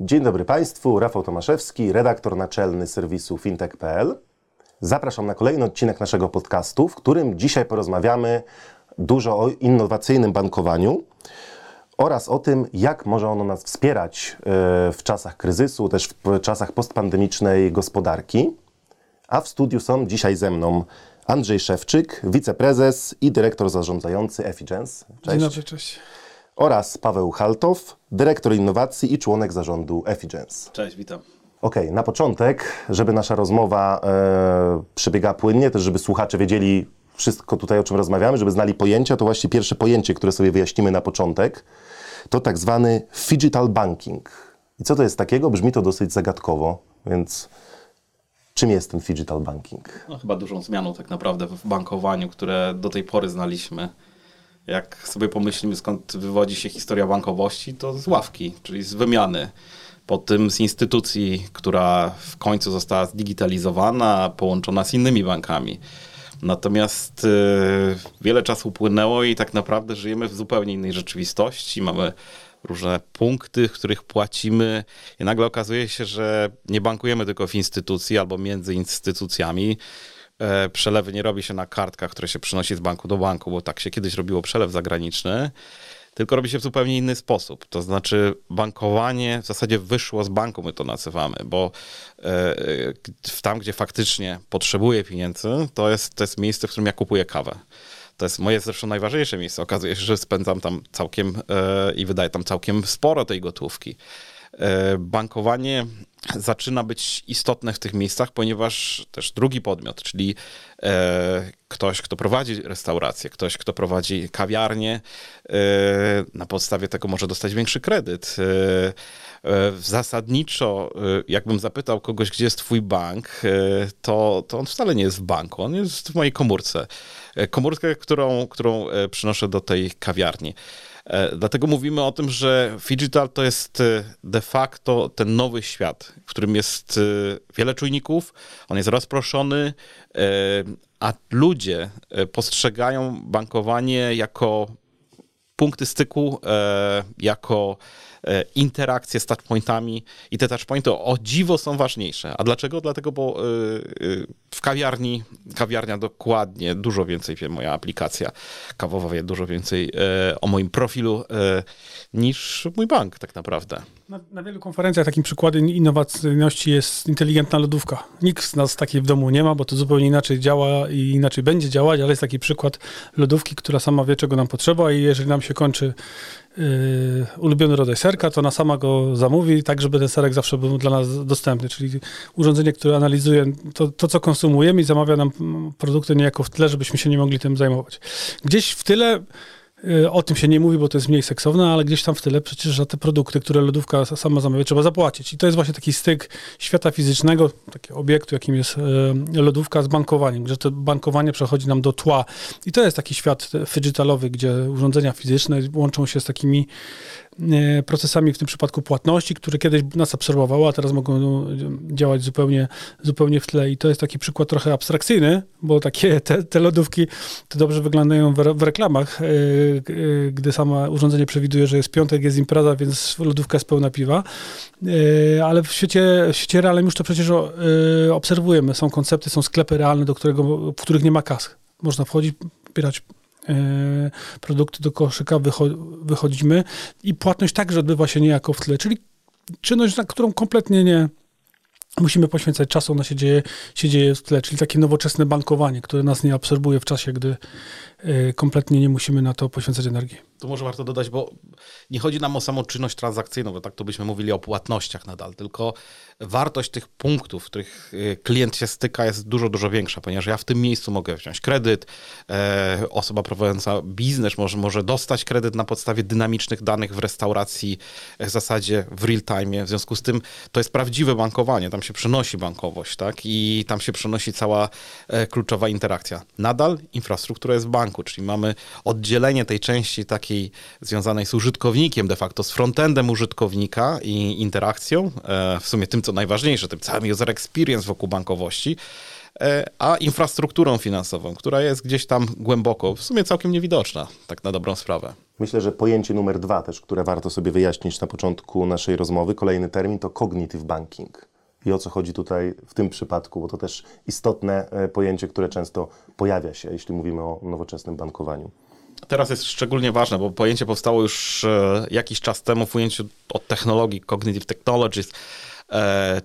Dzień dobry Państwu, Rafał Tomaszewski, redaktor naczelny serwisu fintech.pl. Zapraszam na kolejny odcinek naszego podcastu, w którym dzisiaj porozmawiamy dużo o innowacyjnym bankowaniu oraz o tym, jak może ono nas wspierać e, w czasach kryzysu, też w czasach postpandemicznej gospodarki. A w studiu są dzisiaj ze mną Andrzej Szewczyk, wiceprezes i dyrektor zarządzający Effigens. Cześć. Dzień dobry, cześć. Oraz Paweł Haltow, dyrektor innowacji i członek zarządu Effigens. Cześć, witam. Okej, okay, na początek, żeby nasza rozmowa e, przebiegała płynnie, też żeby słuchacze wiedzieli wszystko tutaj, o czym rozmawiamy, żeby znali pojęcia, to właśnie pierwsze pojęcie, które sobie wyjaśnimy na początek, to tak zwany digital banking. I co to jest takiego? Brzmi to dosyć zagadkowo, więc czym jest ten digital banking? No, chyba dużą zmianą tak naprawdę w bankowaniu, które do tej pory znaliśmy. Jak sobie pomyślimy, skąd wywodzi się historia bankowości, to z ławki, czyli z wymiany. Po tym z instytucji, która w końcu została zdigitalizowana, połączona z innymi bankami. Natomiast y, wiele czasu upłynęło i tak naprawdę żyjemy w zupełnie innej rzeczywistości. Mamy różne punkty, w których płacimy i nagle okazuje się, że nie bankujemy tylko w instytucji albo między instytucjami. E, przelewy nie robi się na kartkach, które się przynosi z banku do banku, bo tak się kiedyś robiło przelew zagraniczny tylko robi się w zupełnie inny sposób. To znaczy, bankowanie w zasadzie wyszło z banku, my to nazywamy, bo e, tam, gdzie faktycznie potrzebuję pieniędzy, to jest, to jest miejsce, w którym ja kupuję kawę. To jest moje zresztą najważniejsze miejsce. Okazuje się, że spędzam tam całkiem e, i wydaję tam całkiem sporo tej gotówki. E, bankowanie zaczyna być istotne w tych miejscach, ponieważ też drugi podmiot, czyli e, ktoś, kto prowadzi restaurację, ktoś, kto prowadzi kawiarnię, e, na podstawie tego może dostać większy kredyt. Zasadniczo, jakbym zapytał kogoś, gdzie jest twój bank, to, to on wcale nie jest w banku, on jest w mojej komórce. Komórkę, którą, którą przynoszę do tej kawiarni. E, dlatego mówimy o tym, że digital to jest e, de facto ten nowy świat, w którym jest e, wiele czujników, on jest rozproszony, a ludzie postrzegają bankowanie jako punkty styku, jako interakcje z touchpointami i te touchpointy o dziwo są ważniejsze. A dlaczego? Dlatego, bo e, e, w kawiarni, kawiarnia dokładnie dużo więcej wie, moja aplikacja kawowa wie dużo więcej o moim profilu niż mój bank tak naprawdę. Na, na, wielu konferencjach takim przykładem innowacyjności jest inteligentna lodówka. Nikt z nas takiej w domu nie ma, bo to zupełnie inaczej działa i inaczej będzie działać, ale jest taki przykład lodówki, która sama wie, czego nam potrzeba i jeżeli nam się kończy yy, ulubiony rodzaj serka, to ona sama go zamówi, tak żeby ten serek zawsze był dla nas dostępny. Czyli urządzenie, które analizuje to, to co konsumujemy i zamawia nam produkty niejako w tle, żebyśmy się nie mogli tym zajmować. Gdzieś w tyle o tym się nie mówi, bo to jest mniej seksowne, ale gdzieś tam w tyle przecież za te produkty, które lodówka sama zamawia, trzeba zapłacić. I to jest właśnie taki styk świata fizycznego, takiego obiektu, jakim jest y, lodówka z bankowaniem, że to bankowanie przechodzi nam do tła. I to jest taki świat digitalowy, gdzie urządzenia fizyczne łączą się z takimi E, procesami, w tym przypadku płatności, które kiedyś nas absorbowały, a teraz mogą no, działać zupełnie, zupełnie w tle. I to jest taki przykład trochę abstrakcyjny, bo takie te, te lodówki to dobrze wyglądają w, w reklamach, e, e, gdy sama urządzenie przewiduje, że jest piątek, jest impreza, więc lodówka jest pełna piwa. Ale w świecie, w świecie realnym już to przecież obserwujemy. Są koncepty, są sklepy realne, do którego, w których nie ma kas. Można wchodzić, pobierać E, produkty do koszyka, wychodzimy i płatność także odbywa się niejako w tle, czyli czynność, na którą kompletnie nie musimy poświęcać czasu, ona się dzieje, się dzieje w tle, czyli takie nowoczesne bankowanie, które nas nie absorbuje w czasie, gdy e, kompletnie nie musimy na to poświęcać energii. To może warto dodać, bo nie chodzi nam o samą czynność transakcyjną, bo tak to byśmy mówili o płatnościach nadal, tylko wartość tych punktów, w których y, klient się styka jest dużo, dużo większa, ponieważ ja w tym miejscu mogę wziąć kredyt, e, osoba prowadząca biznes może, może dostać kredyt na podstawie dynamicznych danych w restauracji w zasadzie w real time. W związku z tym to jest prawdziwe bankowanie, tam się przenosi bankowość, tak? I tam się przenosi cała e, kluczowa interakcja. Nadal infrastruktura jest w banku, czyli mamy oddzielenie tej części takiej związanej z użytkownikiem, de facto z frontendem użytkownika i interakcją, e, w sumie tym, co najważniejsze, tym całym user experience wokół bankowości, e, a infrastrukturą finansową, która jest gdzieś tam głęboko, w sumie całkiem niewidoczna, tak na dobrą sprawę. Myślę, że pojęcie numer dwa też, które warto sobie wyjaśnić na początku naszej rozmowy, kolejny termin to cognitive banking. I o co chodzi tutaj w tym przypadku, bo to też istotne e, pojęcie, które często pojawia się, jeśli mówimy o nowoczesnym bankowaniu. Teraz jest szczególnie ważne, bo pojęcie powstało już e, jakiś czas temu w ujęciu od technologii, cognitive technologies,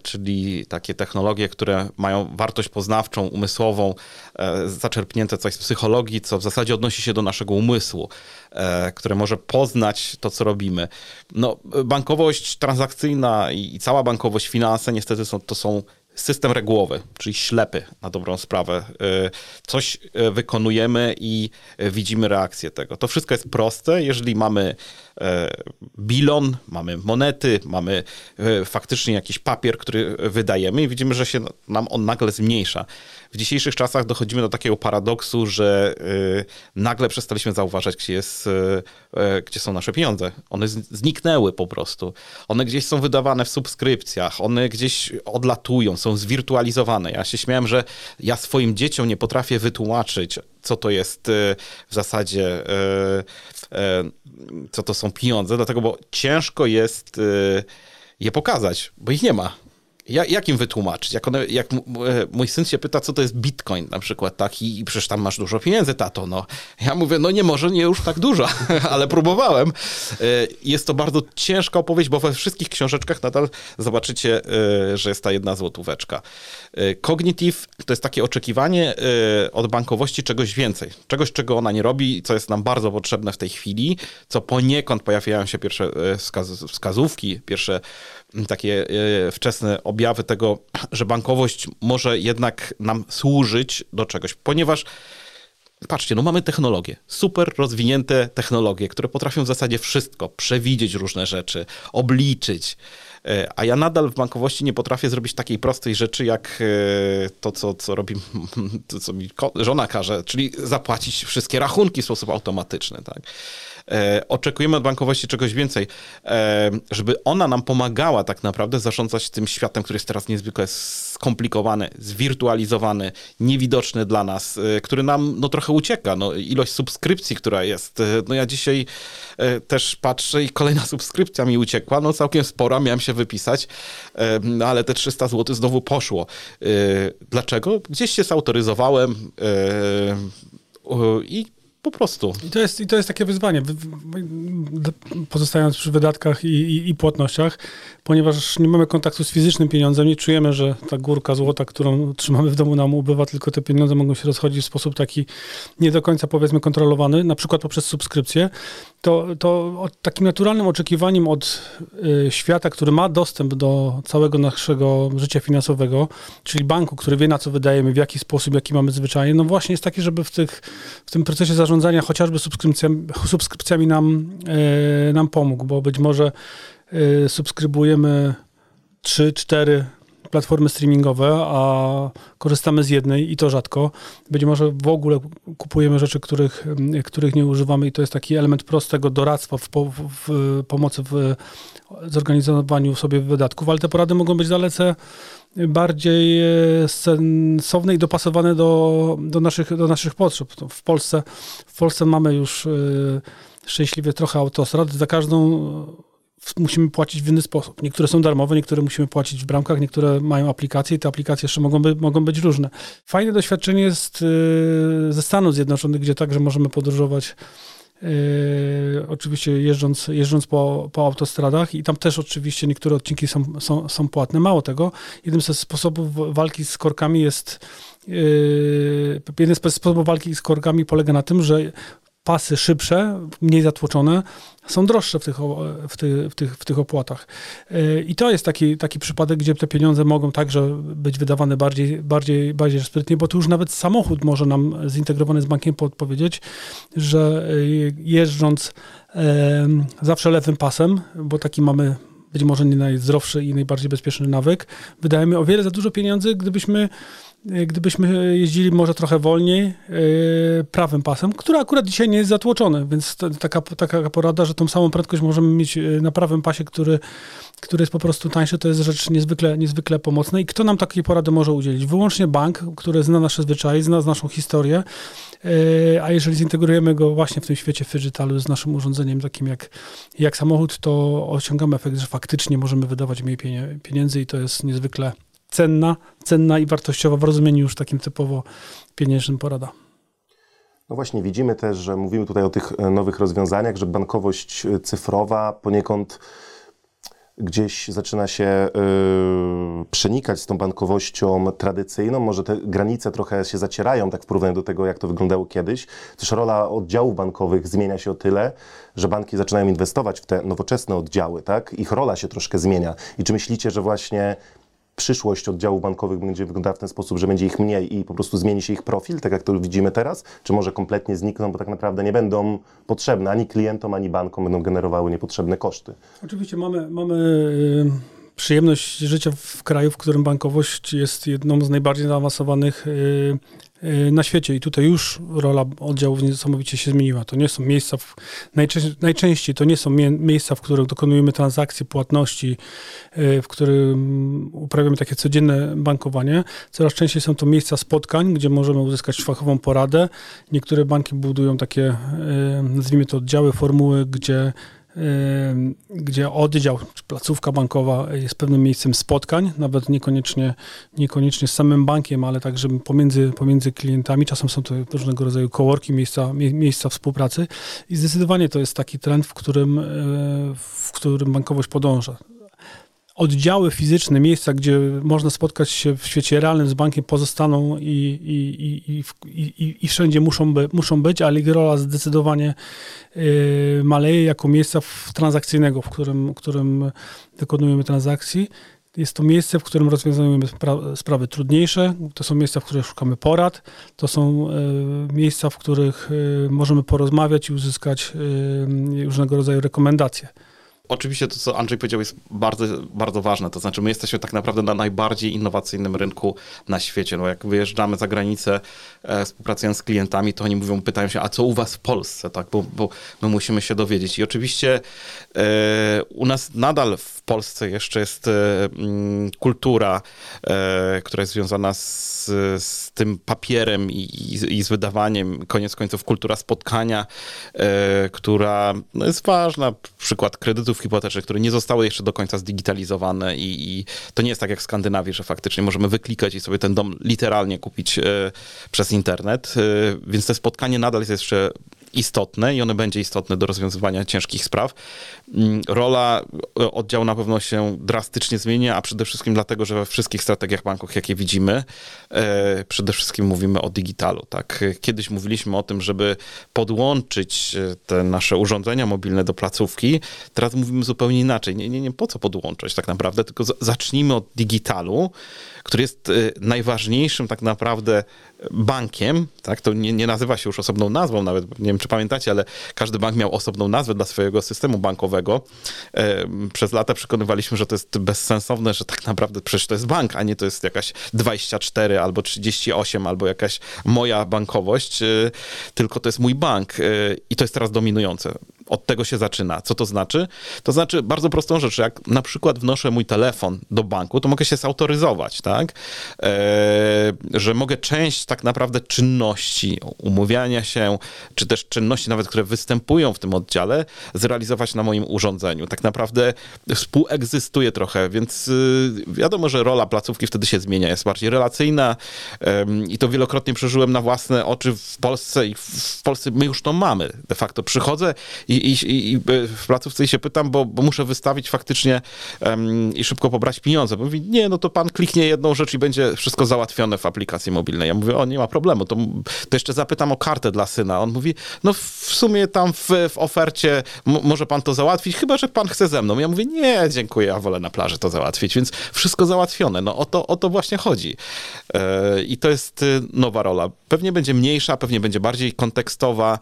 czyli takie technologie, które mają wartość poznawczą, umysłową, e, zaczerpnięte coś z psychologii, co w zasadzie odnosi się do naszego umysłu, e, które może poznać to, co robimy. No, bankowość transakcyjna i, cała bankowość, finanse niestety są, to są system regułowy, czyli ślepy na dobrą sprawę. Coś wykonujemy i widzimy reakcję tego. To wszystko jest proste, jeżeli mamy bilon, mamy monety, mamy faktycznie jakiś papier, który wydajemy i widzimy, że się nam on nagle zmniejsza w dzisiejszych czasach dochodzimy do takiego paradoksu, że y, nagle przestaliśmy zauważać, gdzie, jest, gdzie są nasze pieniądze. One zniknęły po prostu. One gdzieś są wydawane w subskrypcjach, one gdzieś odlatują, są zwirtualizowane. Ja się śmiałem, że ja swoim dzieciom nie potrafię wytłumaczyć, co to jest w zasadzie, co to są pieniądze, dlatego, bo ciężko jest je pokazać, bo ich nie ma. Ja, jak im wytłumaczyć? Jak, one, jak mój syn się pyta, co to jest bitcoin na przykład, tak? I, I przecież tam masz dużo pieniędzy, tato, no. Ja mówię, no nie może, nie już tak dużo, ale próbowałem. E, jest to bardzo ciężka opowieść, bo we wszystkich książeczkach nadal zobaczycie, e, że jest ta jedna złotóweczka. E, cognitive to jest takie oczekiwanie od bankowości czegoś więcej. Czegoś, czego ona nie robi, co jest nam bardzo potrzebne w tej chwili, co poniekąd pojawiają się pierwsze wskazówki, pierwsze takie wczesne objawy tego, że bankowość może jednak nam służyć do czegoś, ponieważ Patrzcie, no mamy technologie, super rozwinięte technologie, które potrafią w zasadzie wszystko, przewidzieć różne rzeczy, obliczyć. E, a ja nadal w bankowości nie potrafię zrobić takiej prostej rzeczy, jak e, to, co, co robi, to, co mi żona każe, czyli zapłacić wszystkie rachunki w sposób automatyczny. Tak? E, oczekujemy od bankowości czegoś więcej, e, żeby ona nam pomagała tak naprawdę zarządzać tym światem, który jest teraz niezwykle skomplikowany, zwirtualizowany, niewidoczny dla nas, e, który nam no, trochę ucieka. No, ilość subskrypcji, która jest. No ja dzisiaj też patrzę i kolejna subskrypcja mi uciekła, no całkiem spora, miałem się wypisać, no, ale te 300 zł znowu poszło. Dlaczego? Gdzieś się zautoryzowałem i po prostu. I to jest, i to jest takie wyzwanie, pozostając przy wydatkach i, i, i, płatnościach, ponieważ nie mamy kontaktu z fizycznym pieniądzem, nie czujemy, że ta górka złota, którą trzymamy w domu nam ubywa, tylko te pieniądze mogą się rozchodzić w sposób taki nie do końca powiedzmy kontrolowany, na przykład poprzez subskrypcję, to, to takim naturalnym oczekiwaniem od y, świata, który ma dostęp do całego naszego życia finansowego, czyli banku, który wie na co wydajemy, w jaki sposób, jaki mamy zwyczaje, no właśnie jest taki, żeby w, tych, w tym procesie zarządzania chociażby subskrypcjami, subskrypcjami nam, y, nam pomógł, bo być może y, subskrybujemy 3, 4 platformy streamingowe, a korzystamy z jednej i to rzadko. Być może w ogóle kupujemy rzeczy, których, których nie używamy i to jest taki element prostego doradztwa w, w, pomocy w zorganizowaniu sobie wydatków, ale te porady mogą być dalece bardziej e, sensowne i dopasowane do, do, naszych, do naszych potrzeb. W Polsce, w Polsce mamy już e, szczęśliwie trochę autostrad. Za każdą musimy płacić w inny sposób. Niektóre są darmowe, niektóre musimy płacić w bramkach, niektóre mają aplikacje i te aplikacje jeszcze mogą, by, mogą być różne. Fajne doświadczenie jest y, ze Stanów Zjednoczonych, gdzie także możemy podróżować Yy, oczywiście jeżdżąc, jeżdżąc po, po autostradach i tam też oczywiście niektóre odcinki są, są, są płatne. Mało tego, jednym ze sposobów walki z korkami jest yy, jeden z sposobów walki z korkami polega na tym, że pasy szybsze, mniej zatłoczone, są droższe w tych, w tych, w tych, w tych opłatach. E, I to jest taki, taki przypadek, gdzie te pieniądze mogą także być wydawane bardziej, bardziej, bardziej sprytnie, bo tu już nawet samochód może nam zintegrowany z bankiem podpowiedzieć, że e, jeżdżąc zawsze lewym pasem, bo taki mamy być może nie najzdrowszy i najbardziej bezpieczny nawyk, wydajemy o wiele za dużo pieniędzy, gdybyśmy gdybyśmy jeździli może trochę wolniej e, prawym pasem, który akurat dzisiaj nie jest zatłoczony, więc taka, taka porada, że tą samą prędkość możemy mieć e, na prawym pasie, który, który jest po prostu tańszy, to jest rzecz niezwykle, niezwykle pomocna. I kto nam takiej porady może udzielić? Wyłącznie bank, który zna nasze zwyczaje, zna naszą historię, a jeżeli zintegrujemy go właśnie w tym świecie digitalu z naszym urządzeniem takim jak, jak samochód, to osiągamy efekt, że faktycznie możemy wydawać mniej pieniędzy i to jest niezwykle cenna, cenna i wartościowa w rozumieniu już takim typowo pieniężnym porada. No właśnie, widzimy też, że mówimy tutaj o tych e, nowych rozwiązaniach, że bankowość e, cyfrowa poniekąd gdzieś zaczyna się yy, przenikać z tą bankowością tradycyjną. Może te granice trochę się zacierają, tak w porównaniu do tego, jak to wyglądało kiedyś. Też rola oddziałów bankowych zmienia się o tyle, że banki zaczynają inwestować w te nowoczesne oddziały, tak? Ich rola się troszkę zmienia. I czy myślicie, że właśnie przyszłość oddziałów bankowych będzie wyglądała w ten sposób, że będzie ich mniej i po prostu zmieni się ich profil, tak jak to widzimy teraz? Czy może kompletnie znikną, bo tak naprawdę nie będą potrzebne ani klientom, ani bankom, będą generowały niepotrzebne koszty? Oczywiście mamy, mamy y, przyjemność życia w kraju, w którym bankowość jest jedną z najbardziej zaawansowanych y, na świecie i tutaj już rola oddziałów niesamowicie się zmieniła. To nie są miejsca, w, najczęściej, najczęściej to nie są mie miejsca, w których dokonujemy transakcji, płatności, y, w którym uprawiamy takie codzienne bankowanie. Coraz częściej są to miejsca spotkań, gdzie możemy uzyskać fachową poradę. Niektóre banki budują takie, y, nazwijmy to oddziały, formuły, gdzie gdzie oddział czy placówka bankowa jest pewnym miejscem spotkań, nawet niekoniecznie, niekoniecznie z samym bankiem, ale także pomiędzy, pomiędzy klientami. Czasem są to różnego rodzaju kołorki, miejsca, miejsca współpracy i zdecydowanie to jest taki trend, w którym, e, w którym bankowość podąża oddziały fizyczne, miejsca, gdzie można spotkać się w świecie realnym z bankiem, pozostaną i, i, i, i, i wszędzie muszą, by, muszą być, ale ich rola zdecydowanie y, maleje jako miejsca transakcyjnego, w którym, którym dokonujemy transakcji. Jest to miejsce, w którym rozwiązujemy spra sprawy trudniejsze, to są miejsca, w których szukamy porad, to są y, miejsca, w których y, możemy porozmawiać i uzyskać różnego rodzaju rekomendacje oczywiście to, co Andrzej powiedział, jest bardzo, bardzo ważne. To znaczy, my jesteśmy tak naprawdę na najbardziej innowacyjnym rynku na świecie. No, jak wyjeżdżamy za granicę, e, współpracując z klientami, to oni mówią, pytają się, a co u was w Polsce, tak? Bo, bo my musimy się dowiedzieć. I oczywiście e, u nas nadal w Polsce jeszcze jest e, mm, kultura, e, która jest związana z, z tym papierem i, i, i, z wydawaniem, koniec końców kultura spotkania, e, która no, jest ważna. Przykład kredytów hipotecznych, które nie zostały jeszcze do końca zdigitalizowane i, i, to nie jest tak jak w Skandynawii, że faktycznie możemy wyklikać i sobie ten dom literalnie kupić e, przez internet, e, więc to spotkanie nadal jest jeszcze istotne i one będzie istotne do rozwiązywania ciężkich spraw. Mm, rola e, oddziału na pewno się drastycznie zmienia, a przede wszystkim dlatego, że we wszystkich strategiach banków, jakie widzimy, e, przede wszystkim mówimy o digitalu. Tak? Kiedyś mówiliśmy o tym, żeby podłączyć e, te nasze urządzenia mobilne do placówki, teraz mówimy zupełnie inaczej. Nie, nie, nie po co podłączać tak naprawdę, tylko zacznijmy od digitalu, który jest najważniejszym tak naprawdę bankiem, tak, to nie, nie, nazywa się już osobną nazwą, nawet nie wiem, czy pamiętacie, ale każdy bank miał osobną nazwę dla swojego systemu bankowego. Przez lata przekonywaliśmy, że to jest bezsensowne, że tak naprawdę przecież to jest bank, a nie to jest jakaś 24 albo 38 albo jakaś moja bankowość, e, tylko to jest mój bank e, i to jest teraz dominujące. Od tego się zaczyna. Co to znaczy? To znaczy bardzo prostą rzecz. Jak na przykład wnoszę mój telefon do banku, to mogę się zautoryzować, tak? E, że mogę część tak naprawdę czynności, umówiania się, czy też czynności nawet, które występują w tym oddziale, zrealizować na moim urządzeniu. Tak naprawdę współegzystuje trochę, więc y, wiadomo, że rola placówki wtedy się zmienia, jest bardziej relacyjna i to wielokrotnie przeżyłem na własne oczy w Polsce i w Polsce my już to mamy. De facto przychodzę i i, i, w placówce się pytam, bo, bo muszę wystawić faktycznie um, i szybko pobrać pieniądze. Bo mówi, nie, no to pan kliknie jedną rzecz i będzie wszystko załatwione w aplikacji mobilnej. Ja mówię, o, nie ma problemu, to, to jeszcze zapytam o kartę dla syna. On mówi, no w sumie tam w, w ofercie może pan to załatwić, chyba, że pan chce ze mną. Ja mówię, nie, dziękuję, ja wolę na plaży to załatwić, więc wszystko załatwione. No o to, o to właśnie chodzi. E, I to jest y, nowa rola. Pewnie będzie mniejsza, pewnie będzie bardziej kontekstowa,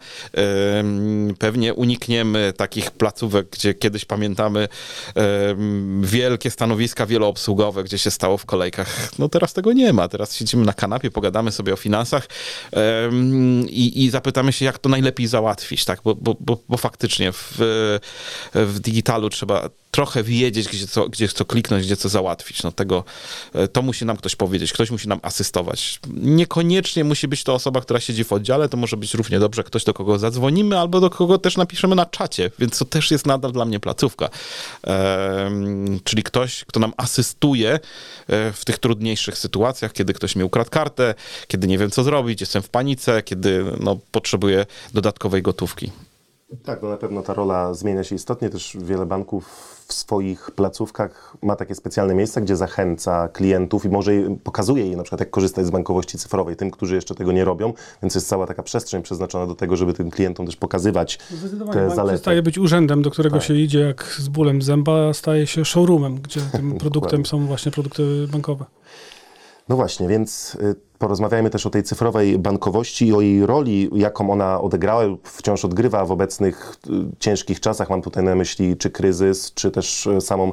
pewnie uniknie dotkniemy takich placówek, gdzie kiedyś pamiętamy wielkie stanowiska wieloobsługowe, gdzie się stało w kolejkach. No teraz tego nie ma. Teraz siedzimy na kanapie, pogadamy sobie o finansach i, i zapytamy się, jak to najlepiej załatwić, tak? Bo, bo, bo, bo faktycznie w, w digitalu trzeba trochę wiedzieć, gdzie co, gdzie co kliknąć, gdzie co załatwić. No tego, e, to musi nam ktoś powiedzieć, ktoś musi nam asystować. Niekoniecznie musi być to osoba, która siedzi w oddziale, to może być równie dobrze ktoś, do kogo zadzwonimy, albo do kogo też napiszemy na czacie, więc to też jest nadal dla mnie placówka. Czyli ktoś, kto nam asystuje e, w tych trudniejszych sytuacjach, kiedy ktoś mi ukradł kartę, kiedy nie wiem co zrobić, jestem w panice, kiedy no, potrzebuję dodatkowej gotówki. Tak, no na pewno ta rola zmienia się istotnie. Też wiele banków w swoich placówkach ma takie specjalne miejsca, gdzie zachęca klientów i może pokazuje jej na przykład, jak korzystać z bankowości cyfrowej, tym, którzy jeszcze tego nie robią, więc jest cała taka przestrzeń przeznaczona do tego, żeby tym klientom też pokazywać te zalety. Staje być urzędem, do którego tak. się idzie jak z bólem zęba, staje się showroomem, gdzie tym produktem są właśnie produkty bankowe. No właśnie, więc y, porozmawiajmy też o tej cyfrowej bankowości i o jej roli, jaką ona odegrała, wciąż odgrywa w obecnych y, ciężkich czasach. Mam tutaj na myśli czy kryzys, czy też y, samą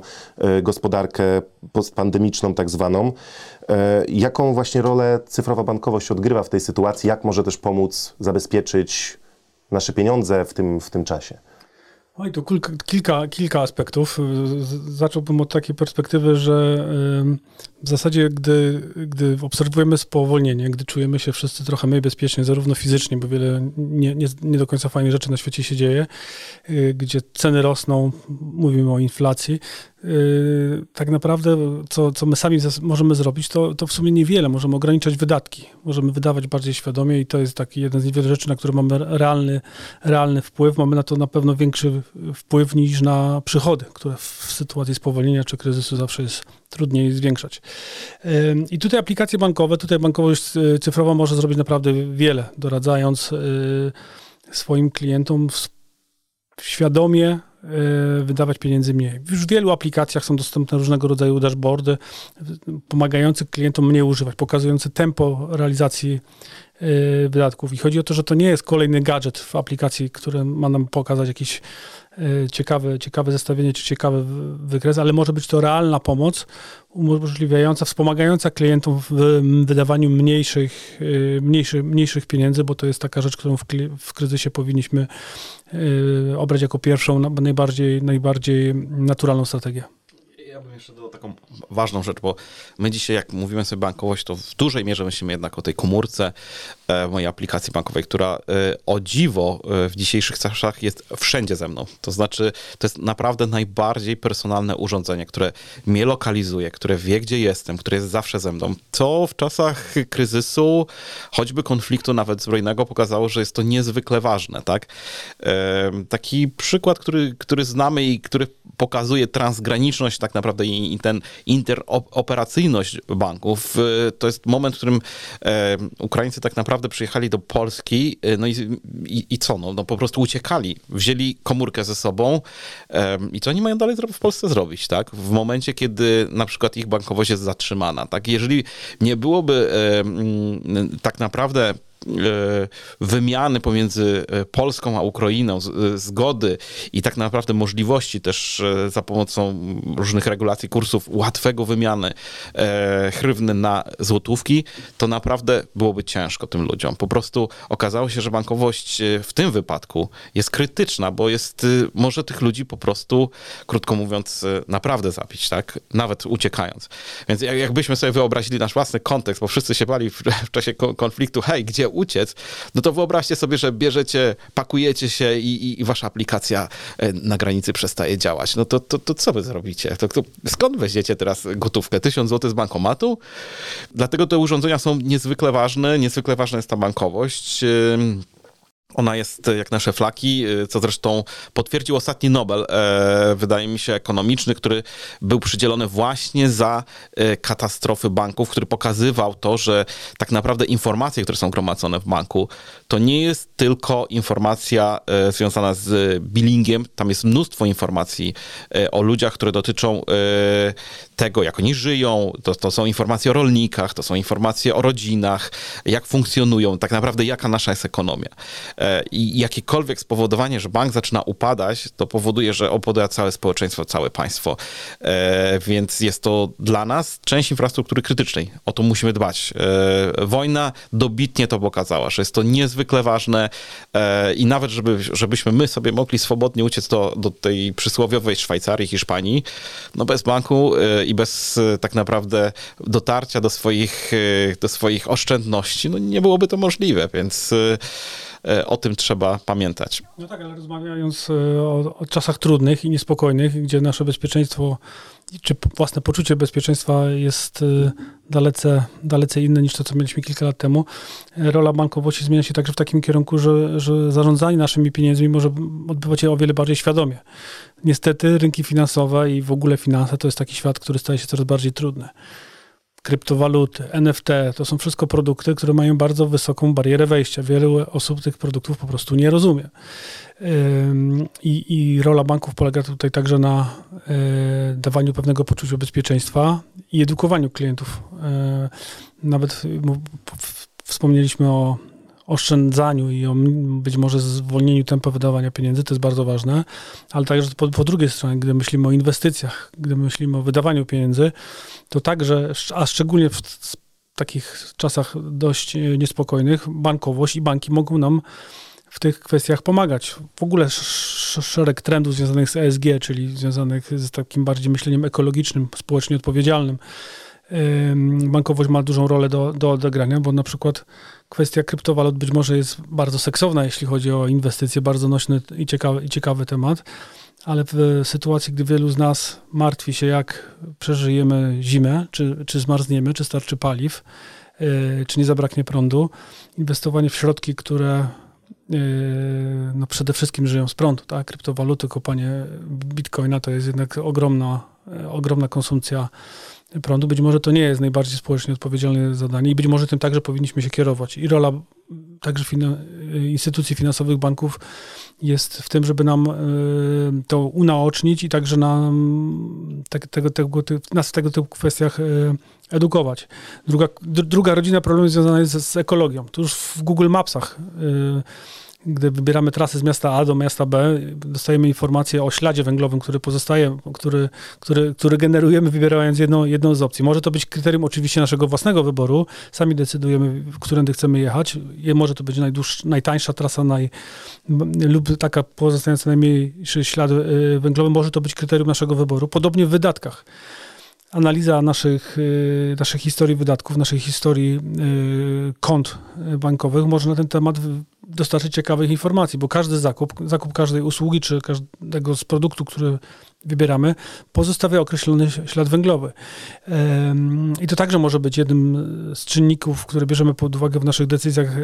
gospodarkę postpandemiczną tak zwaną. Jaką właśnie rolę cyfrowa bankowość odgrywa w tej sytuacji? Jak może też pomóc zabezpieczyć nasze pieniądze w tym, w tym czasie? Oj, tu kilka, kilka aspektów. Zacząłbym od takiej perspektywy, że w zasadzie, gdy, gdy obserwujemy spowolnienie, gdy czujemy się wszyscy trochę mniej bezpiecznie, zarówno fizycznie, bo wiele nie, nie, nie do końca fajnych rzeczy na świecie się dzieje, y, gdzie ceny rosną, mówimy o inflacji, y, tak naprawdę co, co my sami możemy zrobić, to, to w sumie niewiele. Możemy ograniczać wydatki, możemy wydawać bardziej świadomie i to jest taki jeden z niewielu rzeczy, na które mamy realny, realny wpływ. Mamy na to na pewno większy wpływ niż na przychody, które w sytuacji spowolnienia czy kryzysu zawsze jest trudniej zwiększać. I tutaj aplikacje bankowe, tutaj bankowość y, cyfrowa może zrobić naprawdę wiele, doradzając y, swoim klientom świadomie y, wydawać pieniędzy mniej. Już w wielu aplikacjach są dostępne różnego rodzaju dashboardy pomagające klientom mniej używać, pokazujące tempo realizacji wydatków. I chodzi o to, że to nie jest kolejny gadżet w aplikacji, który ma nam pokazać jakiś ciekawe, ciekawe zestawienie czy ciekawy wykres, ale może być to realna pomoc umożliwiająca, wspomagająca klientom w wydawaniu mniejszych, e, mniejszych, mniejszych pieniędzy, bo to jest taka rzecz, którą w, w kryzysie powinniśmy e, obrać jako pierwszą, najbardziej, najbardziej naturalną strategię ja bym jeszcze dodał taką ważną rzecz, bo my dzisiaj, jak mówimy sobie bankowość, to w dużej mierze myślimy jednak o tej komórce, e, mojej aplikacji bankowej, która e, o dziwo e, w dzisiejszych czasach jest wszędzie ze mną. To znaczy, to jest naprawdę najbardziej personalne urządzenie, które mnie lokalizuje, które wie, gdzie jestem, które jest zawsze ze mną. Co w czasach kryzysu, choćby konfliktu nawet zbrojnego, pokazało, że jest to niezwykle ważne, tak? Taki przykład, który, który znamy i który pokazuje transgraniczność tak naprawdę i, ten interoperacyjność banków. Y, to jest moment, w którym e, Ukraińcy tak naprawdę przyjechali do Polski, y, no i, i, i co, no, no po prostu uciekali, wzięli komórkę ze sobą i co oni mają dalej w Polsce zrobić, tak? W momencie, kiedy na przykład ich bankowość jest zatrzymana, tak? Jeżeli nie byłoby tak naprawdę wymiany pomiędzy e, Polską a Ukrainą, e, zgody i tak naprawdę możliwości też za pomocą różnych regulacji kursów łatwego wymiany hrywny na złotówki, to naprawdę byłoby ciężko tym ludziom. Po prostu okazało się, że bankowość w tym wypadku jest krytyczna, bo jest, może tych ludzi po prostu, krótko mówiąc, naprawdę zabić, tak? Nawet uciekając. Więc jakbyśmy sobie wyobrazili nasz własny kontekst, bo wszyscy się bali w, w czasie konfliktu, hej, gdzie uciec, no to wyobraźcie sobie, że bierzecie, pakujecie się i, i, i wasza aplikacja e, na granicy przestaje działać. No to, to, to co wy zrobicie? To, to skąd weźmiecie teraz gotówkę? Tysiąc złotych z bankomatu? Dlatego te urządzenia są niezwykle ważne, niezwykle ważna jest ta bankowość. Ona jest jak nasze flaki, co zresztą potwierdził ostatni Nobel, e, wydaje mi się, ekonomiczny, który był przydzielony właśnie za e, katastrofy banków, który pokazywał to, że tak naprawdę informacje, które są gromadzone w banku, to nie jest tylko informacja e, związana z billingiem, tam jest mnóstwo informacji o ludziach, które dotyczą tego, jak oni żyją, to, to są informacje o rolnikach, to są informacje o rodzinach, jak funkcjonują, tak naprawdę jaka nasza jest ekonomia. E, i jakiekolwiek spowodowanie, że bank zaczyna upadać, to powoduje, że opowiada całe społeczeństwo, całe państwo. E, więc jest to dla nas część infrastruktury krytycznej. O to musimy dbać. Wojna dobitnie to pokazała, że jest to niezwykle ważne i nawet, żeby, żebyśmy my sobie mogli swobodnie uciec do, do tej przysłowiowej Szwajcarii, Hiszpanii, no bez banku i bez tak naprawdę dotarcia do swoich, do swoich oszczędności, no nie byłoby to możliwe, więc e, o tym trzeba pamiętać. No tak, ale rozmawiając e, o, o czasach trudnych i niespokojnych, gdzie nasze bezpieczeństwo czy własne poczucie bezpieczeństwa jest e, dalece, dalece inne niż to, co mieliśmy kilka lat temu. Rola bankowości zmienia się także w takim kierunku, że, że zarządzanie naszymi pieniędzmi może odbywać się o wiele bardziej świadomie. Niestety rynki finansowe i w ogóle finanse to jest taki świat, który staje się coraz bardziej trudny kryptowaluty, NFT, to są wszystko produkty, które mają bardzo wysoką barierę wejścia. Wiele osób tych produktów po prostu nie rozumie. I, i rola banków polega tutaj także na e, dawaniu pewnego poczucia bezpieczeństwa i edukowaniu klientów. E, nawet wspomnieliśmy o oszczędzaniu i o być może zwolnieniu tempa wydawania pieniędzy, to jest bardzo ważne, ale także po, po drugiej stronie, gdy myślimy o inwestycjach, gdy myślimy o wydawaniu pieniędzy, to także, a szczególnie w takich czasach dość niespokojnych, bankowość i banki mogą nam w tych kwestiach pomagać. W ogóle szereg trendów związanych z ESG, czyli związanych z takim bardziej myśleniem ekologicznym, społecznie odpowiedzialnym. Bankowość ma dużą rolę do, do odegrania, bo na przykład kwestia kryptowalut być może jest bardzo seksowna, jeśli chodzi o inwestycje, bardzo nośny i ciekawy, i ciekawy temat, ale w sytuacji, gdy wielu z nas martwi się, jak przeżyjemy zimę, czy, czy zmarzniemy, czy starczy paliw, yy, czy nie zabraknie prądu, inwestowanie w środki, które yy, no przede wszystkim żyją z prądu, tak? Kryptowaluty, kopanie bitcoina to jest jednak ogromna, yy, ogromna konsumpcja prądu. Być może to nie jest najbardziej społecznie odpowiedzialne zadanie i być może tym także powinniśmy się kierować. I rola także instytucji finansowych, banków jest w tym, żeby nam y, to unaocznić i także nam te, tego, tego, nas w tego typu kwestiach y, edukować. Druga, druga rodzina problemu związana jest z, ekologią. To już w Google Mapsach y, gdy wybieramy trasy z miasta A do miasta B, dostajemy informację o śladzie węglowym, który pozostaje, który, który, który generujemy wybierając jedną, jedną z opcji. Może to być kryterium oczywiście naszego własnego wyboru. Sami decydujemy, którędy chcemy jechać. Może to być najtańsza trasa naj, lub taka pozostająca najmniejszy ślad y, węglowy. Może to być kryterium naszego wyboru. Podobnie w wydatkach analiza naszych, y, naszych historii wydatków, naszej historii y, kont bankowych może na ten temat dostarczyć ciekawych informacji, bo każdy zakup, zakup każdej usługi czy każdego z produktu, który wybieramy, pozostawia określony ślad węglowy. I to także może być jednym z czynników, które bierzemy pod uwagę w naszych decyzjach e,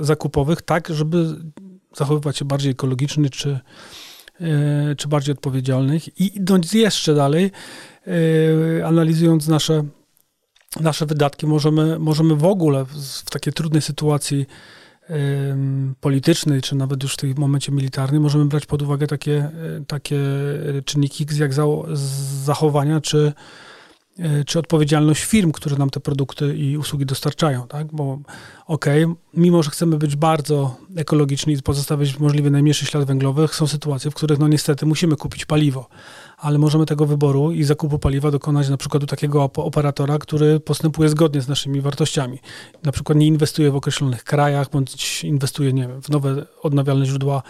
zakupowych, tak, żeby zachowywać się bardziej ekologiczny czy, e, czy bardziej odpowiedzialnych. I idąc jeszcze dalej, e, analizując nasze, nasze wydatki, możemy, możemy w ogóle w, w takiej trudnej sytuacji politycznej, czy nawet już w tym momencie militarnym, możemy brać pod uwagę takie, e, takie czynniki jak zachowania, czy, e, czy odpowiedzialność firm, które nam te produkty i usługi dostarczają, tak? Bo okej, okay, mimo że chcemy być bardzo ekologiczni i pozostawić możliwie najmniejszy ślad węglowy, są sytuacje, w których no niestety musimy kupić paliwo ale możemy tego wyboru i zakupu paliwa dokonać na przykład u takiego operatora, który postępuje zgodnie z naszymi wartościami. Na przykład nie inwestuje w określonych krajach, bądź inwestuje nie wiem, w nowe odnawialne źródła,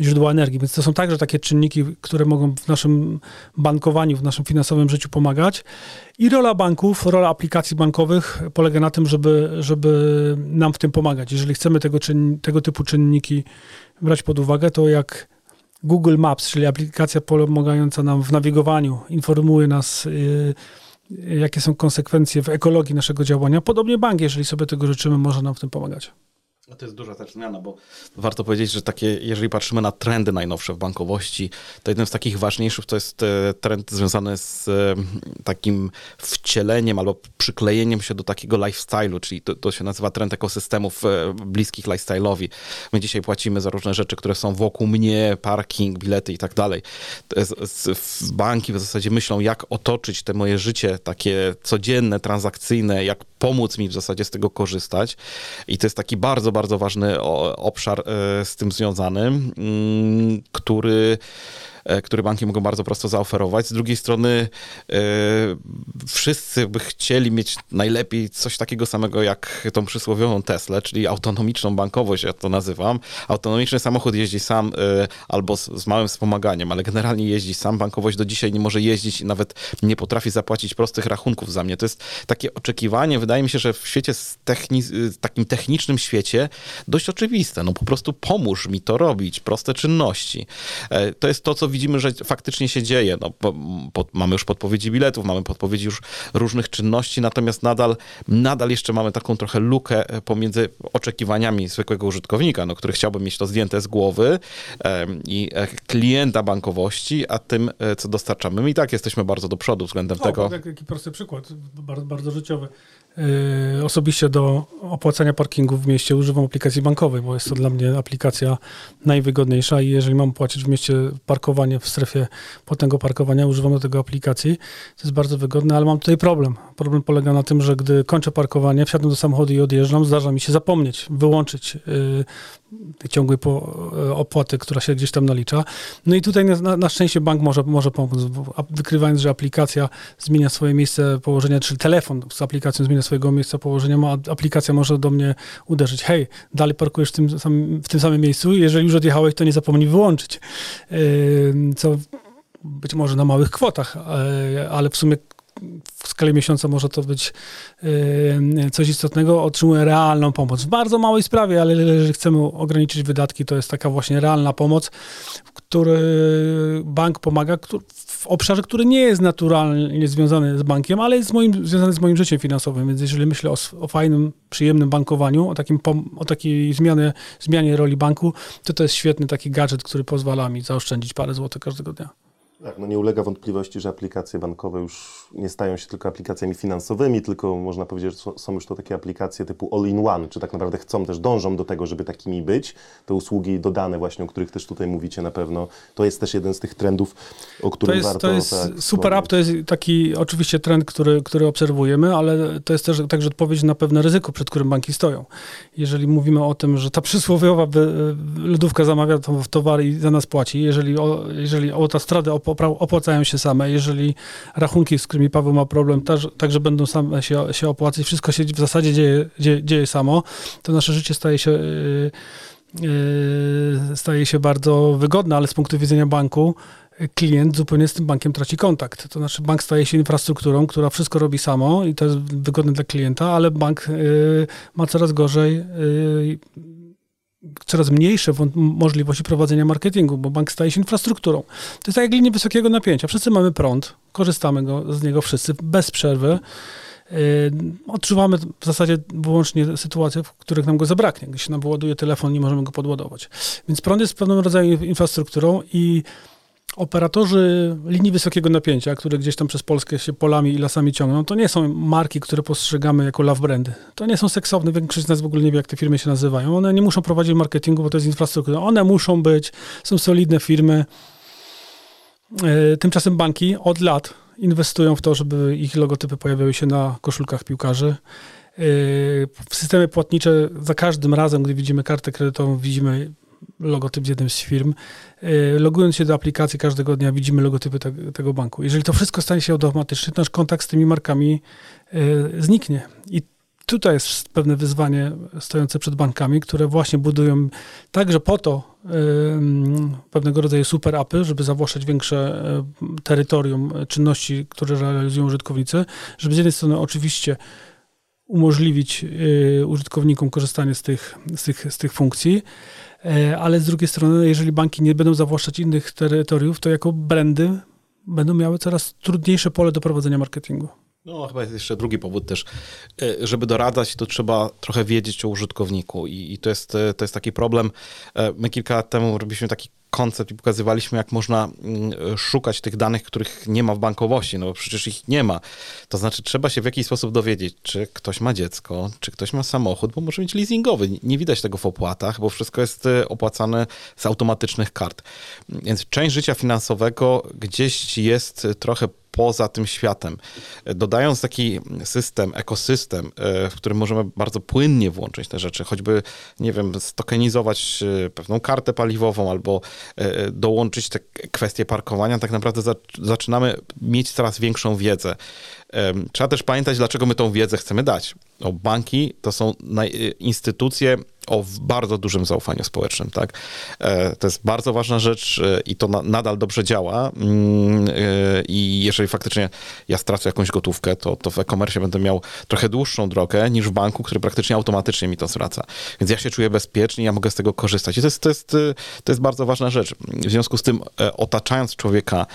źródła energii. Więc to są także takie czynniki, które mogą w naszym bankowaniu, w naszym finansowym życiu pomagać. I rola banków, rola aplikacji bankowych polega na tym, żeby, żeby nam w tym pomagać. Jeżeli chcemy tego, czyn, tego typu czynniki brać pod uwagę, to jak Google Maps, czyli aplikacja pomagająca nam w nawigowaniu, informuje nas, y, jakie są konsekwencje w ekologii naszego działania. Podobnie bank, jeżeli sobie tego życzymy, może nam w tym pomagać. To jest duża też zmiana, bo warto powiedzieć, że takie, jeżeli patrzymy na trendy najnowsze w bankowości, to jednym z takich ważniejszych to jest e, trend związany z e, takim wcieleniem albo przyklejeniem się do takiego lifestyle'u, czyli to, to się nazywa trend ekosystemów e, bliskich lifestyle'owi. My dzisiaj płacimy za różne rzeczy, które są wokół mnie, parking, bilety i tak dalej. Banki w zasadzie myślą, jak otoczyć te moje życie takie codzienne, transakcyjne, jak pomóc mi w zasadzie z tego korzystać. I to jest taki bardzo, bardzo ważny obszar z tym związany, mm, który E, który banki mogą bardzo prosto zaoferować. Z drugiej strony e, wszyscy by chcieli mieć najlepiej coś takiego samego jak tą przysłowiową Tesla, czyli autonomiczną bankowość, ja to nazywam. Autonomiczny samochód jeździ sam e, albo z, z małym wspomaganiem, ale generalnie jeździ sam. Bankowość do dzisiaj nie może jeździć i nawet nie potrafi zapłacić prostych rachunków za mnie. To jest takie oczekiwanie, wydaje mi się, że w świecie techni- takim technicznym świecie dość oczywiste. No po prostu pomóż mi to robić, proste czynności. To jest to, co widzimy, że faktycznie się dzieje. No, po, po, mamy już podpowiedzi biletów, mamy podpowiedzi już różnych czynności, natomiast nadal, nadal jeszcze mamy taką trochę lukę e, pomiędzy oczekiwaniami zwykłego użytkownika, no, który chciałby mieć to zdjęte z głowy e, i klienta bankowości, a tym, e, co dostarczamy. My i tak jesteśmy bardzo do przodu względem o, tego. Taki prosty przykład, bardzo, bardzo życiowy. Yy, osobiście do opłacania parkingu w mieście używam aplikacji bankowej, bo jest to dla mnie aplikacja najwygodniejsza i jeżeli mam płacić w mieście parkowanie w strefie płatnego parkowania, używam do tego aplikacji. To jest bardzo wygodne, ale mam tutaj problem. Problem polega na tym, że gdy kończę parkowanie, wsiadam do samochodu i odjeżdżam, zdarza mi się zapomnieć, wyłączyć yy, tej ciągłej yy, opłaty, która się gdzieś tam nalicza. No i tutaj na, na szczęście bank może, może pomóc, wykrywając, że aplikacja zmienia swoje miejsce położenia, czyli telefon z aplikacją zmienia swojego miejsca położenia, ma, aplikacja może do mnie uderzyć. Hej, dalej parkujesz w tym, samym, w tym samym miejscu, jeżeli już odjechałeś, to nie zapomnij wyłączyć. Yy, co być może na małych kwotach, yy, ale w sumie skali miesiąca może to być yy, coś istotnego, otrzymuje realną pomoc. W bardzo małej sprawie, ale jeżeli chcemy ograniczyć wydatki, to jest taka właśnie realna pomoc, który bank pomaga w obszarze, który nie jest naturalnie związany z bankiem, ale jest moim, związany z moim życiem finansowym. Więc jeżeli myślę o, o fajnym, przyjemnym bankowaniu, o, takim, o takiej zmianie, zmianie roli banku, to to jest świetny taki gadżet, który pozwala mi zaoszczędzić parę złotych każdego dnia. Tak, no nie ulega wątpliwości, że aplikacje bankowe już nie stają się tylko aplikacjami finansowymi, tylko można powiedzieć, że są już to takie aplikacje typu all-in-one, czy tak naprawdę chcą też, dążą do tego, żeby takimi być. Te usługi dodane właśnie, o których też tutaj mówicie na pewno, to jest też jeden z tych trendów, o którym to jest, warto... To jest tak, super app, to jest taki oczywiście trend, który, który obserwujemy, ale to jest też także odpowiedź na pewne ryzyko, przed którym banki stoją. Jeżeli mówimy o tym, że ta przysłowiowa lodówka zamawia towar i za nas płaci, jeżeli, o, jeżeli autostrady opłacają się same. Jeżeli rachunki, z którymi Paweł ma problem, także będą same się, się opłacać, wszystko się w zasadzie dzieje, dzieje, dzieje samo, to nasze życie staje się, yy, yy, staje się bardzo wygodne, ale z punktu widzenia banku klient zupełnie z tym bankiem traci kontakt. To znaczy bank staje się infrastrukturą, która wszystko robi samo i to jest wygodne dla klienta, ale bank yy, ma coraz gorzej coraz mniejsze możliwości prowadzenia marketingu, bo bank staje się infrastrukturą. To jest tak jak linie wysokiego napięcia. Wszyscy mamy prąd, korzystamy go, z niego wszyscy bez przerwy. Yy, odczuwamy w zasadzie wyłącznie sytuacje, w których nam go zabraknie. Gdy się nam wyładuje telefon, nie możemy go podładować. Więc prąd jest pewnego rodzaju infrastrukturą i operatorzy linii wysokiego napięcia, które gdzieś tam przez Polskę się polami i lasami ciągną, to nie są marki, które postrzegamy jako love brandy. To nie są seksowne, większość z nas w ogóle nie wie, jak te firmy się nazywają. One nie muszą prowadzić marketingu, bo to jest infrastruktura. One muszą być, są solidne firmy. E, tymczasem banki od lat inwestują w to, żeby ich logotypy pojawiały się na koszulkach piłkarzy. E, w systemie płatnicze za każdym razem, gdy widzimy kartę kredytową, widzimy logotyp z jednym z firm. Y, logując się do aplikacji każdego dnia widzimy logotypy te, tego banku. Jeżeli to wszystko stanie się automatycznie, to nasz kontakt z tymi markami y, zniknie. I tutaj jest pewne wyzwanie stojące przed bankami, które właśnie budują także po to y, pewnego rodzaju super apy, żeby zawłaszczać większe terytorium czynności, które realizują użytkownicy, żeby z jednej strony oczywiście umożliwić użytkownikom korzystanie z tych, z tych, z tych funkcji, E, ale z drugiej strony, jeżeli banki nie będą zawłaszczać innych terytoriów, to jako brandy będą miały coraz trudniejsze pole do prowadzenia marketingu. No, chyba jest jeszcze drugi powód też. E, żeby doradzać, to trzeba trochę wiedzieć o użytkowniku i, i to, jest, e, to jest taki problem. My kilka lat temu robiliśmy taki koncept i pokazywaliśmy, jak można mm, szukać tych danych, których nie ma w bankowości, no bo przecież ich nie ma. To znaczy, trzeba się w jakiś sposób dowiedzieć, czy ktoś ma dziecko, czy ktoś ma samochód, bo może mieć leasingowy. Nie widać tego w opłatach, bo wszystko jest y, opłacane z automatycznych kart. Więc część życia finansowego gdzieś jest trochę poza tym światem. Dodając taki system, ekosystem, w którym możemy bardzo płynnie włączyć te rzeczy, choćby, nie wiem, stokenizować pewną kartę paliwową albo dołączyć te kwestie parkowania, tak naprawdę zaczynamy mieć coraz większą wiedzę. Trzeba też pamiętać, dlaczego my tą wiedzę chcemy dać. Banki to są instytucje o bardzo dużym zaufaniu społecznym, tak? E, to jest bardzo ważna rzecz e, i to na, nadal dobrze działa mm, e, i jeżeli faktycznie ja stracę jakąś gotówkę, to, to w e-commerce będę miał trochę dłuższą drogę niż w banku, który praktycznie automatycznie mi to zwraca. Więc ja się czuję bezpiecznie, ja mogę z tego korzystać i to jest, to jest, to jest bardzo ważna rzecz. W związku z tym otaczając człowieka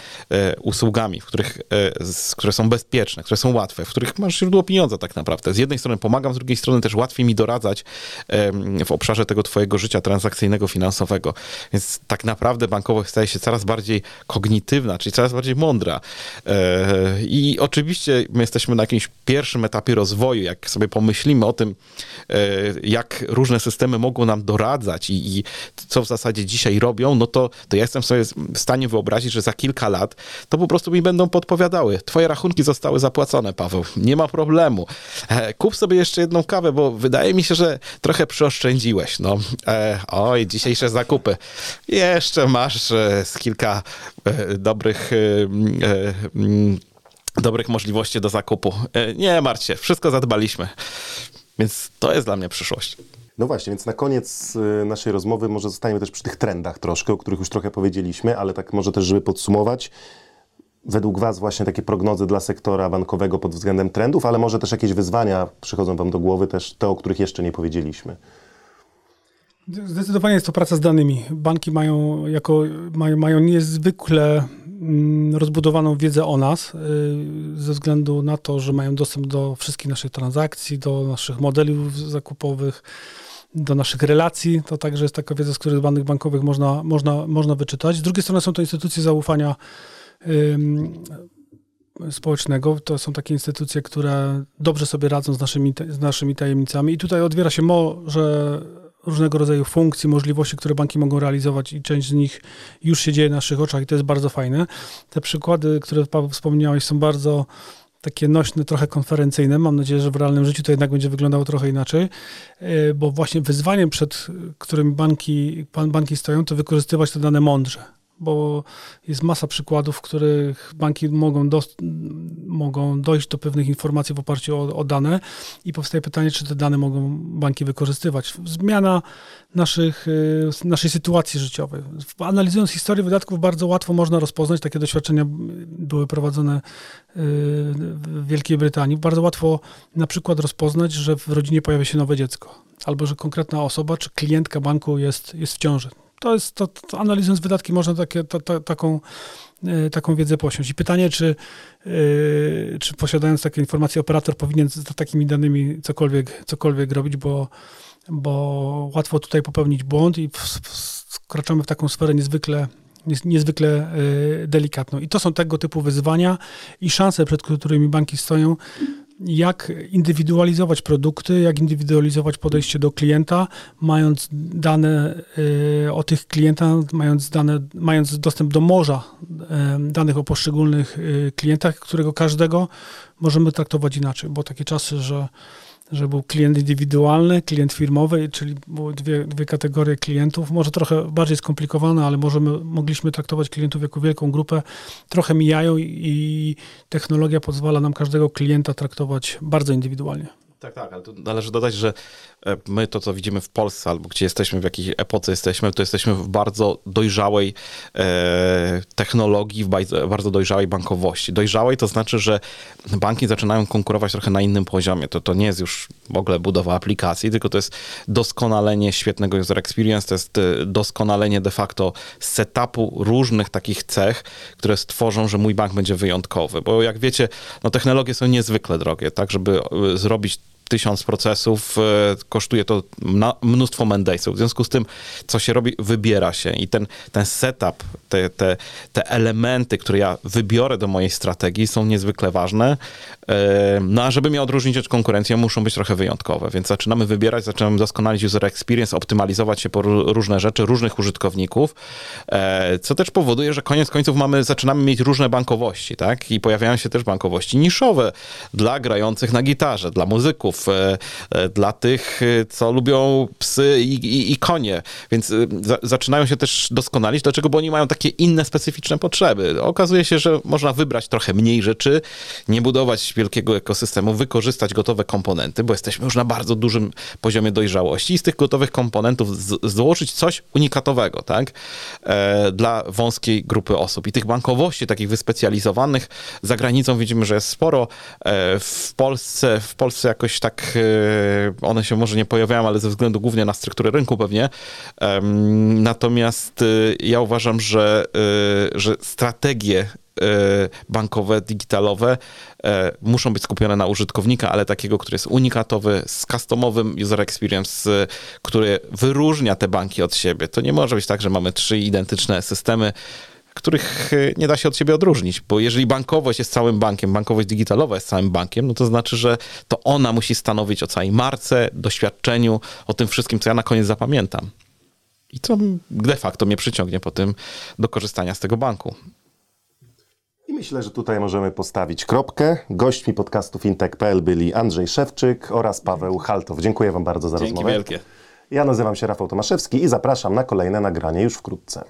usługami, w których, które są bezpieczne, które są łatwe, w których masz źródło pieniądza tak naprawdę. Z jednej strony pomagam, z drugiej strony też łatwiej mi doradzać w obszarze tego twojego życia transakcyjnego, finansowego. Więc tak naprawdę bankowość staje się coraz bardziej kognitywna, czyli coraz bardziej mądra. E, I oczywiście my jesteśmy na jakimś pierwszym etapie rozwoju, jak sobie pomyślimy o tym, e, jak różne systemy mogą nam doradzać i, i co w zasadzie dzisiaj robią, no to, to ja jestem sobie w stanie wyobrazić, że za kilka lat to po prostu mi będą podpowiadały. Twoje rachunki zostały zapłacone, Paweł. Nie ma problemu. E, kup sobie jeszcze jedną kawę, bo wydaje mi się, że trochę przyoszczędziłeś No. E, oj, dzisiejsze zakupy. Jeszcze masz e, z kilka e, dobrych, e, mm, dobrych możliwości do zakupu. E, nie martw się, wszystko zadbaliśmy. Więc to jest dla mnie przyszłość. No właśnie, więc na koniec e, naszej rozmowy może zostaniemy też przy tych trendach troszkę, o których już trochę powiedzieliśmy, ale tak może też, żeby podsumować, według Was właśnie takie prognozy dla sektora bankowego pod względem trendów, ale może też jakieś wyzwania przychodzą Wam do głowy, też te, o których jeszcze nie powiedzieliśmy. Zdecydowanie jest to praca z danymi. Banki mają, jako, mają, mają niezwykle mm, rozbudowaną wiedzę o nas, y, ze względu na to, że mają dostęp do wszystkich naszych transakcji, do naszych modeli zakupowych, do naszych relacji. To także jest taka wiedza, z których danych bankowych można, można, można wyczytać. Z drugiej strony są to instytucje zaufania społecznego. To są takie instytucje, które dobrze sobie radzą z naszymi, z naszymi tajemnicami. I tutaj otwiera się może różnego rodzaju funkcji, możliwości, które banki mogą realizować i część z nich już się dzieje na naszych oczach i to jest bardzo fajne. Te przykłady, które Paweł wspomniałeś, są bardzo takie nośne, trochę konferencyjne. Mam nadzieję, że w realnym życiu to jednak będzie wyglądało trochę inaczej, e, bo właśnie wyzwaniem, przed którym banki, banki stoją, to wykorzystywać te dane mądrze bo jest masa przykładów, w których banki mogą, do, mogą dojść do pewnych informacji w oparciu o, o, dane i powstaje pytanie, czy te dane mogą banki wykorzystywać. Zmiana naszych, y, naszej sytuacji życiowej. Analizując historię wydatków, bardzo łatwo można rozpoznać, takie doświadczenia były prowadzone y, w Wielkiej Brytanii, bardzo łatwo na przykład rozpoznać, że w rodzinie pojawia się nowe dziecko, albo że konkretna osoba czy klientka banku jest, jest w ciąży to jest, to, to analizując wydatki można takie, taką, e, taką wiedzę posiąść. I pytanie, czy, yy, czy posiadając takie informacje, operator powinien z takimi danymi cokolwiek, cokolwiek robić, bo, bo łatwo tutaj popełnić błąd i wkraczamy w taką sferę niezwykle niezwykle e, delikatną. I to są tego typu wyzwania i szanse, przed którymi banki stoją, jak indywidualizować produkty, jak indywidualizować podejście do klienta, mając dane y, o tych klientach, mając, dane, mając dostęp do morza y, danych o poszczególnych y, klientach, którego każdego możemy traktować inaczej, bo takie czasy, że że był klient indywidualny, klient firmowy, czyli były dwie, dwie kategorie klientów, może trochę bardziej skomplikowane, ale możemy, mogliśmy traktować klientów jako wielką grupę, trochę mijają i, technologia pozwala nam każdego klienta traktować bardzo indywidualnie. Tak, tak, ale tu należy dodać, że e, my to, co widzimy w Polsce, albo gdzie jesteśmy, w jakiej epoce jesteśmy, to jesteśmy w bardzo dojrzałej e, technologii, w bardzo dojrzałej bankowości. Dojrzałej to znaczy, że banki zaczynają konkurować trochę na innym poziomie. To, to nie jest już w ogóle budowa aplikacji, tylko to jest doskonalenie świetnego user experience, to jest e, doskonalenie de facto setupu różnych takich cech, które stworzą, że mój bank będzie wyjątkowy. Bo jak wiecie, no technologie są niezwykle drogie, tak, żeby e, zrobić tysiąc procesów, e, kosztuje to mnóstwo mandejsów. W związku z tym, co się robi, wybiera się i ten, ten setup, te, te, te elementy, które ja wybiorę do mojej strategii są niezwykle ważne. E, No a żeby mnie odróżnić od konkurencji, muszą być trochę wyjątkowe, więc zaczynamy wybierać, zaczynamy doskonalić user experience, optymalizować się po ró- różne rzeczy, różnych użytkowników, e, co też powoduje, że koniec końców mamy, zaczynamy mieć różne bankowości, tak? I pojawiają się też bankowości niszowe dla grających na gitarze, dla muzyków, e, e, dla tych, e, co lubią psy i, i, i konie, więc za, zaczynają się też doskonalić. Dlaczego? Bo oni mają takie inne specyficzne potrzeby. Okazuje się, że można wybrać trochę mniej rzeczy, nie budować wielkiego ekosystemu, wykorzystać gotowe komponenty, bo jesteśmy już na bardzo dużym poziomie dojrzałości i z tych gotowych komponentów z, złożyć coś unikatowego, tak? E, dla wąskiej grupy osób. I tych bankowości takich wyspecjalizowanych za granicą widzimy, że jest sporo. E, w Polsce, w Polsce jakoś tak e, one się może nie pojawiają, ale ze względu głównie na strukturę rynku pewnie. Natomiast e, ja uważam, że, e, że strategie bankowe, digitalowe muszą być skupione na użytkownika, ale takiego, który jest unikatowy, z customowym user experience, który wyróżnia te banki od siebie. To nie może być tak, że mamy trzy identyczne systemy, których e, nie da się od siebie odróżnić, bo jeżeli bankowość jest całym bankiem, bankowość digitalowa jest całym bankiem, no to znaczy, że to ona musi stanowić o całej marce, doświadczeniu, o tym wszystkim, co ja na koniec zapamiętam. I to de facto mnie przyciągnie po tym do korzystania z tego banku. I myślę, że tutaj możemy postawić kropkę. Gośćmi podcastu fintech.pl byli Andrzej Szewczyk oraz Paweł Haltow. Dziękuję Wam bardzo za Dzięki rozmowę. wielkie. Ja nazywam się Rafał Tomaszewski i zapraszam na kolejne nagranie już wkrótce.